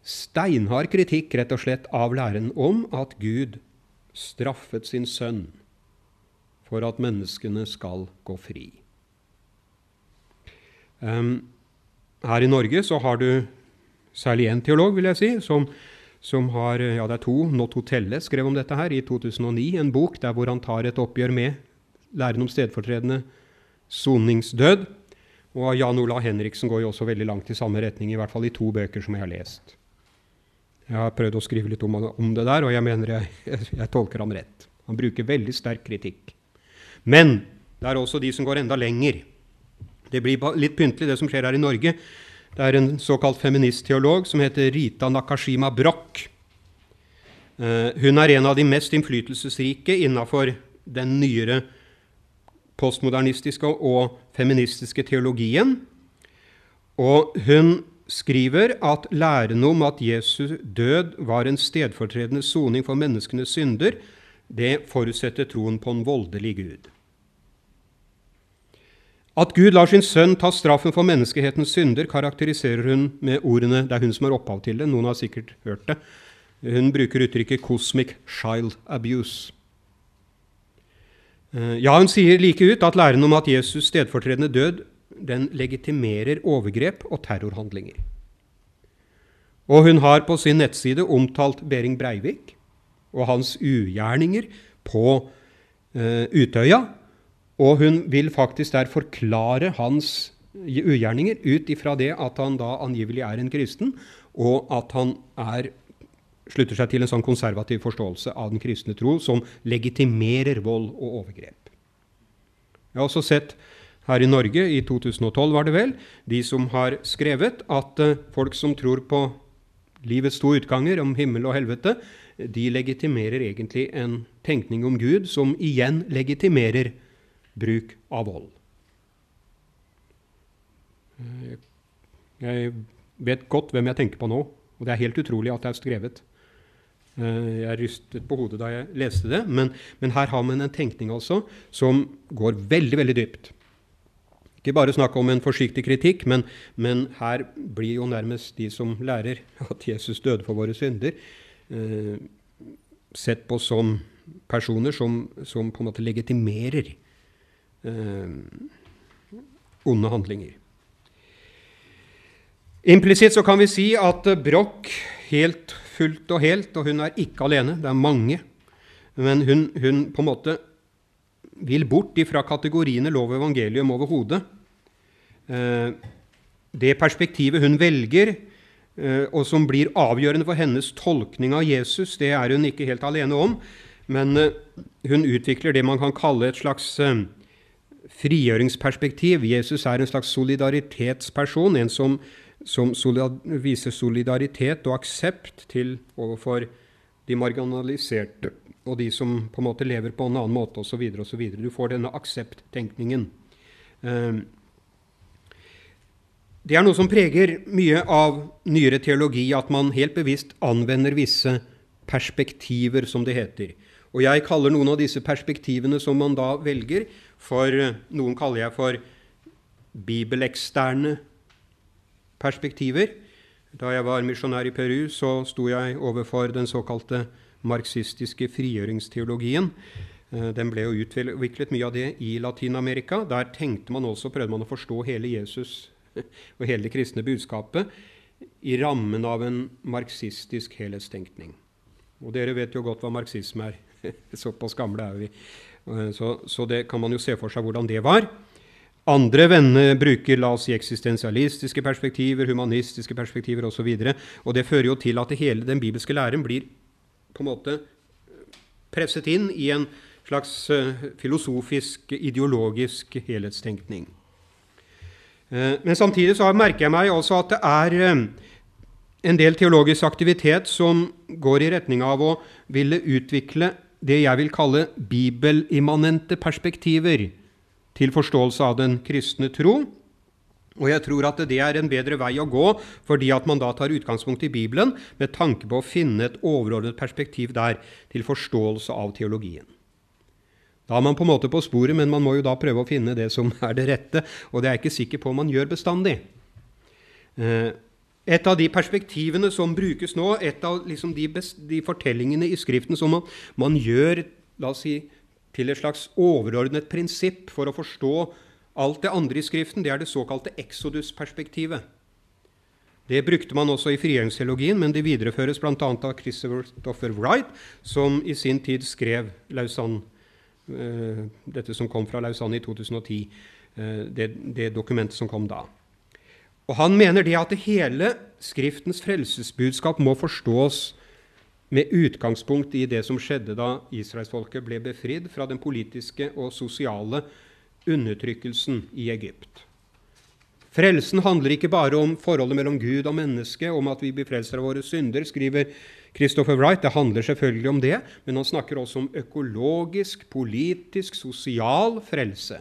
steinhard kritikk rett og slett av læren om at Gud straffet sin sønn for at menneskene skal gå fri. Um, her i Norge så har du særlig én teolog, vil jeg si, som, som har Ja, det er to. Not Hotelle skrev om dette her i 2009, en bok der hvor han tar et oppgjør med læren om stedfortredende soningsdød. Og Jan Ola Henriksen går jo også veldig langt i samme retning, i hvert fall i to bøker som jeg har lest. Jeg har prøvd å skrive litt om, om det der, og jeg mener jeg, jeg, jeg, tolker ham rett. Han bruker veldig sterk kritikk. Men det er også de som går enda lenger. Det blir litt pyntelig, det som skjer her i Norge. Det er en såkalt feministteolog som heter Rita Nakashima Broch. Uh, hun er en av de mest innflytelsesrike innafor den nyere postmodernistiske og feministiske teologien. Og hun skriver at læren om at Jesus død var en stedfortredende soning for menneskenes synder, det forutsetter troen på en voldelig Gud. At Gud lar sin sønn ta straffen for menneskehetens synder, karakteriserer hun med ordene Det er hun som er opphav til det. Noen har sikkert hørt det. Hun bruker uttrykket 'cosmic child abuse'. Eh, ja, hun sier like ut at læren om at Jesus' stedfortredende død den legitimerer overgrep og terrorhandlinger. Og hun har på sin nettside omtalt Behring Breivik og hans ugjerninger på uh, Utøya. Og hun vil faktisk der forklare hans ugjerninger ut ifra det at han da angivelig er en kristen, og at han er slutter seg til en sånn konservativ forståelse av den kristne tro som legitimerer vold og overgrep. Jeg har også sett her i Norge, i 2012 var det vel, de som har skrevet at uh, folk som tror på livets to utganger, om himmel og helvete, de legitimerer egentlig en tenkning om Gud som igjen legitimerer bruk av vold. Jeg vet godt hvem jeg tenker på nå, og det er helt utrolig at det er skrevet. Eh, jeg rystet på hodet da jeg leste det, men, men her har man en tenkning altså som går veldig, veldig dypt. Ikke bare snakk om en forsiktig kritikk, men, men, her blir jo nærmest de som lærer <laughs> at Jesus døde for våre synder, eh, sett på som personer som, som, på en måte legitimerer onde handlinger. Implisitt så kan vi si at Broch helt fullt og helt, og hun er ikke alene, det er mange. Men hun, hun på en måte vil bort ifra kategoriene lov og evangelium overhodet. Eh, det perspektivet hun velger, eh, og som blir avgjørende for hennes tolkning av Jesus, det er hun ikke helt alene om. Men eh, hun utvikler det man kan kalle et slags frigjøringsperspektiv. Jesus er en slags solidaritetsperson, en som som solidar viser solidaritet og aksept til overfor de marginaliserte og de som på en måte lever på en annen måte osv. Du får denne aksepttenkningen. Ehm, det er noe som preger mye av nyere teologi, at man helt bevisst anvender visse perspektiver, som det heter. Og jeg kaller noen av disse perspektivene som man da velger, for Noen kaller jeg for bibeleksterne perspektiver. Da jeg var misjonær i Peru, så sto jeg overfor den såkalte marxistiske frigjøringsteologien. Eh, den ble jo utviklet mye av det i Latin-Amerika. Der tenkte man også, prøvde man å forstå hele Jesus' <laughs> og hele det kristne budskapet i rammen av en marxistisk helhetstenkning. Og dere vet jo godt hva marxisme er. <laughs> Såpass gamle er vi. Eh, så, så, det kan man jo se for seg hvordan det var. Andre venner bruker la oss si, eksistensialistiske perspektiver, humanistiske perspektiver osv. Og, så og det fører jo til at hele den bibelske læren blir på en måte presset inn i en slags uh, filosofisk, ideologisk helhetstenkning. Men samtidig så merker jeg meg også at det er en del teologisk aktivitet som går i retning av å ville utvikle det jeg vil kalle bibelimmanente perspektiver til forståelse av den kristne tro. Og jeg tror at det er en bedre vei å gå, fordi at man da tar utgangspunkt i Bibelen med tanke på å finne et overordnet perspektiv der til forståelse av teologien. Da er man på en måte på sporet, men man må jo da prøve å finne det som er det rette, og det er jeg ikke sikker på om man gjør bestandig. Eh, et av de perspektivene som brukes nå, et av liksom de, de, fortellingene i Skriften som man, man, gjør la oss si, til et slags overordnet prinsipp for å forstå alt det andre i Skriften, det er det såkalte Exodus-perspektivet. Det brukte man også i frigjøringsteologien, men det videreføres bl.a. av Christopher Wright, som i sin tid skrev Lausanne, uh, dette som kom fra Lausanne i 2010, uh, eh, det, det dokumentet som kom da. Og Han mener det at det hele Skriftens frelsesbudskap må forstås med utgangspunkt i det som skjedde da israelsfolket ble befridd fra den politiske og sosiale undertrykkelsen i Egypt. Frelsen handler ikke bare om forholdet mellom Gud og menneske, om at vi blir frelst av våre synder, skriver Christopher Wright. Det handler selvfølgelig om det, men han snakker også om økologisk, politisk, sosial frelse.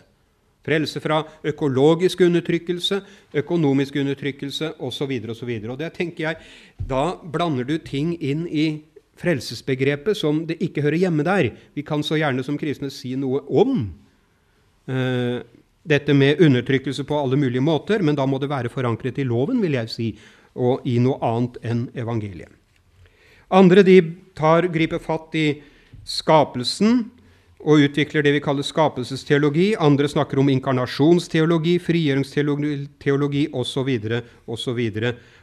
Frelse fra økologisk undertrykkelse, økonomisk undertrykkelse osv. osv. Det tenker jeg, Da blander du ting inn i frelsesbegrepet som det ikke hører hjemme der. Vi kan så gjerne som kristne si noe om uh, dette med undertrykkelse på alle mulige måter, men da må det være forankret i loven, vil jeg si, og i noe annet enn evangeliet. Andre de tar, griper fatt i skapelsen og utvikler det vi kaller skapelsesteologi. Andre snakker om inkarnasjonsteologi, frigjøringsteologi osv. osv.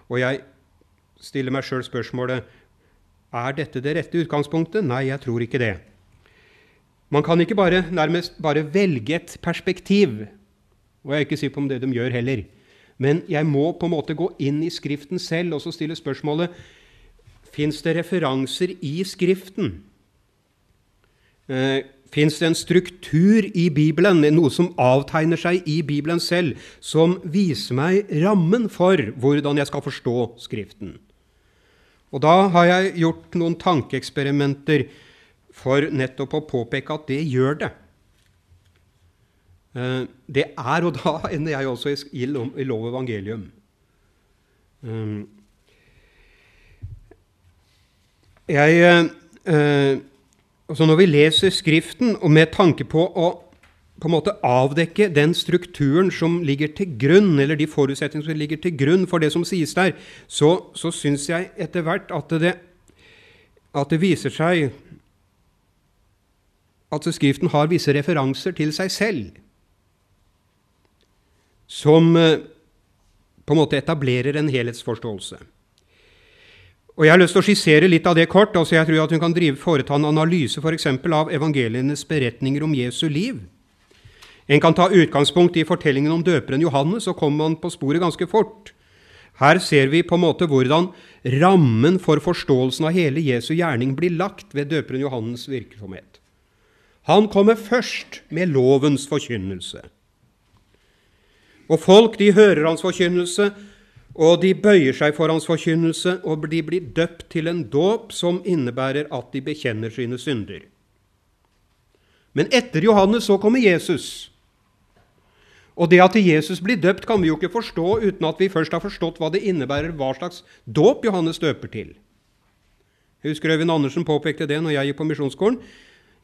Og jeg stiller meg sjøl spørsmålet er dette det rette utgangspunktet. Nei, jeg tror ikke det. Man kan ikke bare, nærmest bare velge et perspektiv. Og jeg er ikke sikker på om det de gjør heller. Men jeg må på en måte gå inn i Skriften selv og så stille spørsmålet Fins det referanser i Skriften? Eh, fins det en struktur i Bibelen, noe som avtegner seg i Bibelen selv, som viser meg rammen for hvordan jeg skal forstå Skriften. Og Da har jeg gjort noen tankeeksperimenter for nettopp å påpeke at det gjør det. Eh, det er, og da ender jeg også i lov evangelium. Eh, jeg eh, altså Når vi leser Skriften og med tanke på å på en måte avdekke den strukturen som ligger til grunn, eller de forutsetningene som ligger til grunn for det som sies der, så, så syns jeg etter hvert at det, at det viser seg at Skriften har visse referanser til seg selv, som eh, på en måte etablerer en helhetsforståelse. Og Jeg har lyst til å skissere litt av det kort. altså Jeg tror at hun kan drive, foreta en analyse for av evangelienes beretninger om Jesu liv. En kan ta utgangspunkt i fortellingen om døperen Johannes, så kommer man på sporet ganske fort. Her ser vi på en måte hvordan rammen for forståelsen av hele Jesu gjerning blir lagt ved døperen Johannes' virksomhet. Han kommer først med lovens forkynnelse. Og folk de hører hans forkynnelse, og de bøyer seg for hans forkynnelse, og de blir døpt til en dåp som innebærer at de bekjenner sine synder. Men etter Johannes så kommer Jesus. Og det at Jesus blir døpt, kan vi jo ikke forstå uten at vi først har forstått hva det innebærer, hva slags dåp Johannes døper til. Jeg husker Øyvind Andersen påpekte det når jeg gikk på misjonsskolen.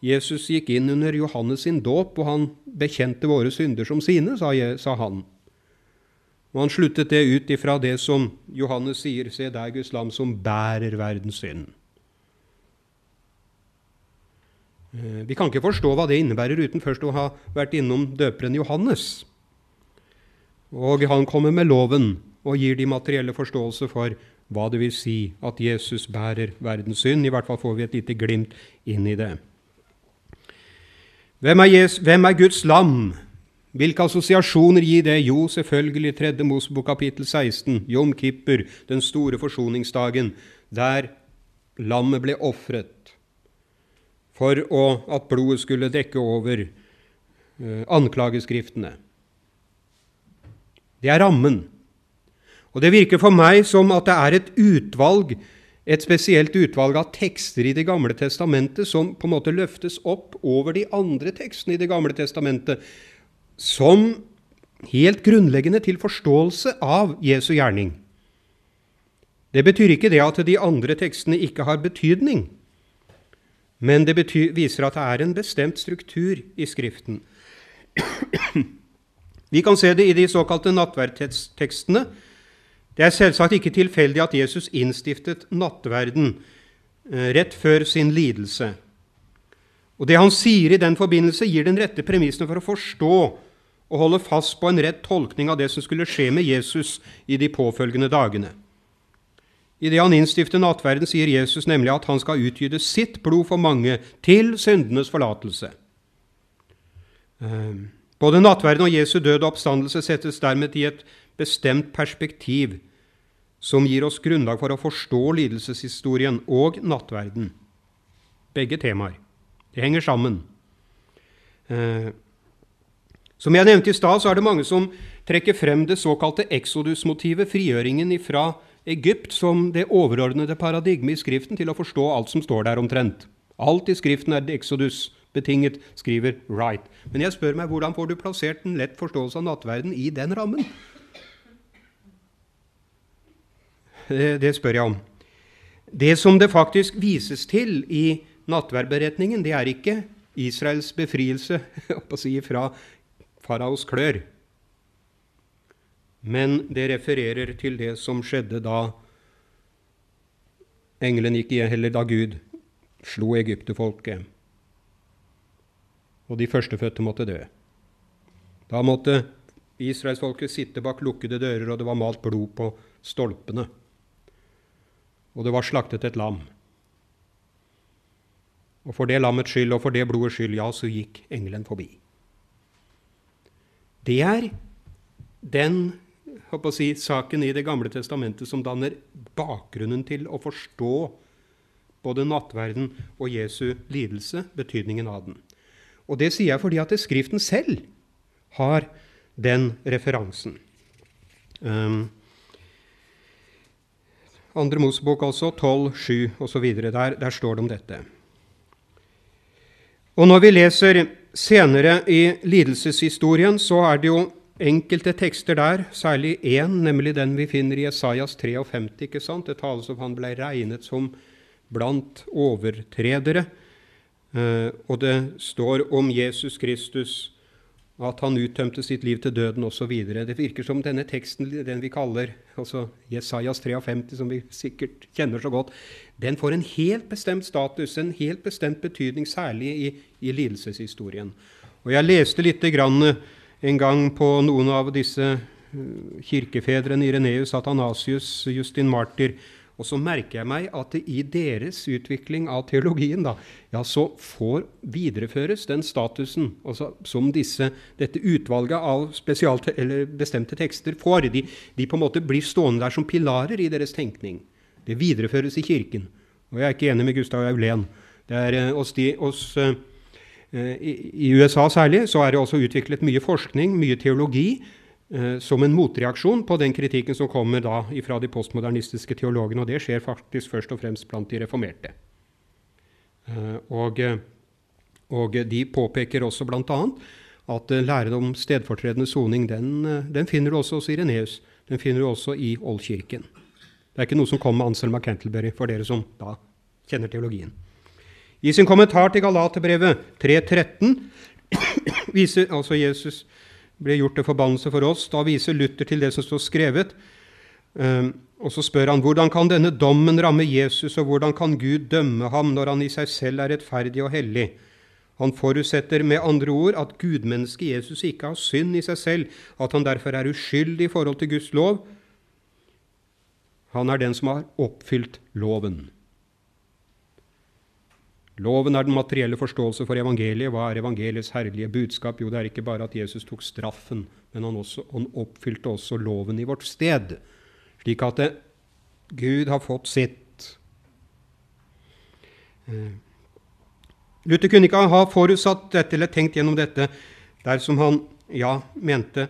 Jesus gikk inn under Johannes sin dåp, og han bekjente våre synder som sine, sa, sa han. Og han sluttet det ut ifra det som Johannes sier, se det er Guds lam som bærer verdens synd. Eh, vi kan ikke forstå hva det innebærer uten først å ha vært innom døperen Johannes. Og han kommer med loven og gir de materielle forståelse for hva det vil si at Jesus bærer verdens synd. I hvert fall får vi et lite glimt inn i det. Hvem er, Jesus, hvem er Guds lam? Hvilke assosiasjoner gir det? Jo, selvfølgelig 3. Mosebok kapittel 16, Jom Kippur, den store forsoningsdagen, der lammet ble ofret for å, at blodet skulle dekke over eh, anklageskriftene. Det er rammen. Og Det virker for meg som at det er et utvalg, et spesielt utvalg av tekster i Det gamle testamentet som på en måte løftes opp over de andre tekstene i Det gamle testamentet, som helt grunnleggende til forståelse av Jesu gjerning. Det betyr ikke det at de andre tekstene ikke har betydning, men det betyr, viser at det er en bestemt struktur i Skriften. <clears throat> Vi kan se det i de såkalte nattverdtekstene. Det er selvsagt ikke tilfeldig at Jesus innstiftet nattverden eh, rett før sin lidelse. Og Det han sier i den forbindelse, gir den rette premissene for å forstå og holde fast på en rett tolkning av det som skulle skje med Jesus i de påfølgende dagene. I det han innstifter nattverden, sier Jesus nemlig at han skal utgyte sitt blod for mange til syndenes forlatelse. Ehm, både nattverden og Jesu død og oppstandelse settes dermed i et bestemt perspektiv som gir oss grunnlag for å forstå lidelseshistorien og nattverden. Begge temaer. De henger sammen. Eh, som jeg nevnte i stad, så er det mange som trekker frem det såkalte exodus-motivet, frigjøringen fra Egypt, som det overordnede paradigmet i Skriften til å forstå alt som står der omtrent. Alt i Skriften er exodus betinget, skriver Wright. Men jeg spør meg hvordan får du plassert en lett forståelse av nattverden i den rammen? Det, det spør jeg om. Det som det faktisk vises til i nattverdberetningen, det er ikke Israels befrielse <laughs> si, fra faraos klør. Men det refererer til det som skjedde da engelen gikk i, eller da Gud slo egypterfolket, og de førstefødte måtte dø. Da måtte israelsfolket sitte bak lukkede dører, og det var malt blod på stolpene. Og det var slaktet et lam. Og for det lammets skyld og for det blodets skyld, ja, så gikk engelen forbi. Det er den si, saken i Det gamle testamentet som danner bakgrunnen til å forstå både nattverden og Jesu lidelse, betydningen av den. Og det sier jeg fordi at Skriften selv har den referansen. Um, andre Mosebok altså, 12, 7 osv. Der, der står det om dette. Og når vi leser senere i lidelseshistorien, så er det jo enkelte tekster der, særlig én, nemlig den vi finner i Esaias 53. ikke sant? Det tales om han ble regnet som blant overtredere. Eh, og det står om Jesus Kristus at han uttømte sitt liv til døden osv. Det virker som denne teksten, den vi kaller altså Jesajas 53, som vi sikkert kjenner så godt, den får en helt bestemt status, en helt bestemt betydning, særlig i, i lidelseshistorien. Og Jeg leste litt grann en gang på noen av disse eh, kirkefedrene, Ireneus, Atanasius, Justin Martyr, og så merker jeg meg at i deres utvikling av teologien da, ja, så får videreføres den statusen altså, som disse, dette utvalget av eller bestemte tekster får. De, de, på en måte blir stående der som pilarer i deres tenkning. Det videreføres i Kirken. Og jeg er ikke enig med Gustav Aulén. Det er eh, oss de, oss, eh, i, I USA særlig så er det også utviklet mye forskning, mye teologi, som en motreaksjon på den kritikken som kommer da fra de postmodernistiske teologene. Og det skjer faktisk først og fremst blant de reformerte. Eh, og, og de påpeker også bl.a. at eh, læren om stedfortredende soning den, den, finner du også hos Ireneus. Den finner du også i Oldkirken. Det er ikke noe som kommer med Anselm av for dere som da kjenner teologien. I sin kommentar til Galaterbrevet 3.13 viser altså Jesus ble gjort til forbannelse for oss. Da viser Luther til det som står skrevet. Um, og så spør han hvordan kan denne dommen ramme Jesus, og hvordan kan Gud dømme ham når han i seg selv er rettferdig og hellig? Han forutsetter med andre ord at gudmennesket Jesus ikke har synd i seg selv, at han derfor er uskyldig i forhold til Guds lov. Han er den som har oppfylt loven. Loven er den materielle forståelse for evangeliet. Hva er evangeliets herlige budskap? Jo, det er ikke bare at Jesus tok straffen, men han, også, han oppfylte også loven i vårt sted, slik at det, Gud har fått sitt. Eh, Luther kunne ikke ha forutsatt dette eller tenkt gjennom dette dersom han ja, mente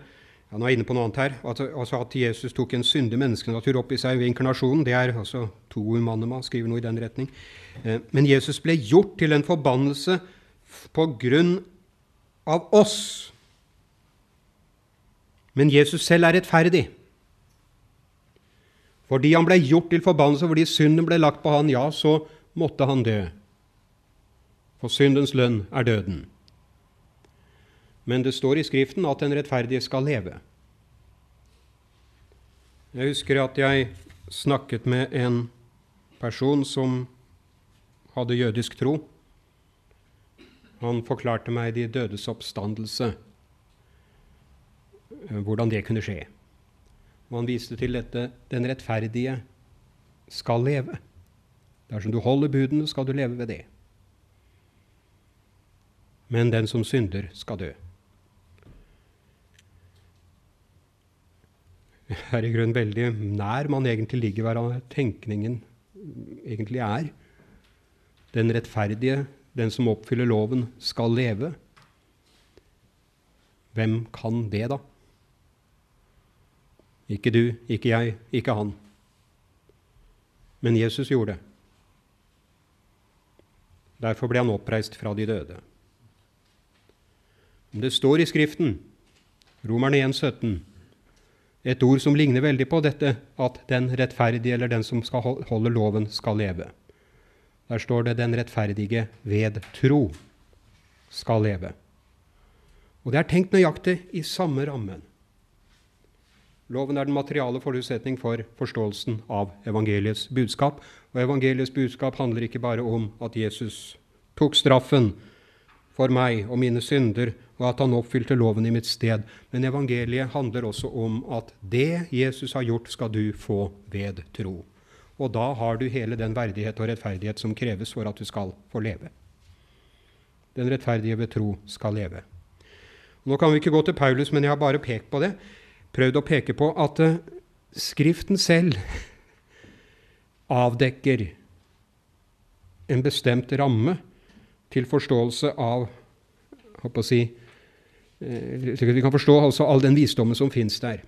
han var inne på noe annet her, altså, altså at Jesus tok en syndig menneskenatur opp i seg ved inkarnasjonen. Det er altså to humanema, skriver noe i den retning. Eh, men Jesus ble gjort til en forbannelse på grunn av oss. Men Jesus selv er rettferdig. Fordi han ble gjort til forbannelse, fordi synden ble lagt på han, ja, så måtte han dø for syndens lønn er døden. Men det står i Skriften at den rettferdige skal leve. Jeg husker at jeg snakket med en person som hadde jødisk tro. Han forklarte meg de dødes oppstandelse, eh, hvordan det kunne skje. Og han viste til dette den rettferdige skal leve. Dersom du holder budene, skal du leve ved det men den som synder, skal dø. Er i grunnen veldig nær man egentlig ligger hverandre tenkningen egentlig er. Den rettferdige, den som oppfyller loven, skal leve. Hvem kan det, da? Ikke du, ikke jeg, ikke han. Men Jesus gjorde det. Derfor ble han oppreist fra de døde. Det står i Skriften, Romerne 1, 17, et ord som ligner veldig på dette at den rettferdige, eller den som skal holde loven, skal leve. Der står det 'den rettferdige ved tro skal leve'. Og det er tenkt nøyaktig i samme rammen. Loven er den materiale forutsetning for forståelsen av evangeliets budskap. Og evangeliets budskap handler ikke bare om at Jesus tok straffen for meg og mine synder, og at han oppfylte loven i mitt sted. Men evangeliet handler også om at det Jesus har gjort, skal du få ved tro. Og da har du hele den verdighet og rettferdighet som kreves for at du skal få leve. Den rettferdige ved tro skal leve. Nå kan vi ikke gå til Paulus, men jeg har bare pekt på det. Prøvd å peke på at uh, Skriften selv <laughs> avdekker en bestemt ramme til forståelse av å si, eh, slik at vi kan forstå altså all den visdommen som fins der.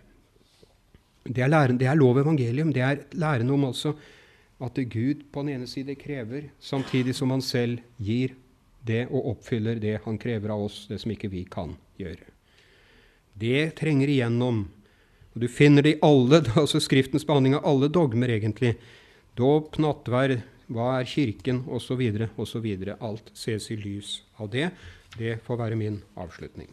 Det er, læren, det er lov evangelium. Det er læren om altså at Gud på den ene side krever, samtidig som han selv gir det og oppfyller det han krever av oss, det som ikke vi kan gjøre. Det trenger igjennom. Og Du finner det i alle, <laughs> altså Skriftens behandling av alle dogmer, egentlig. Dåp, nattverd, hva er Kirken, osv., osv. Alt ses i lys av det. Det får være min avslutning.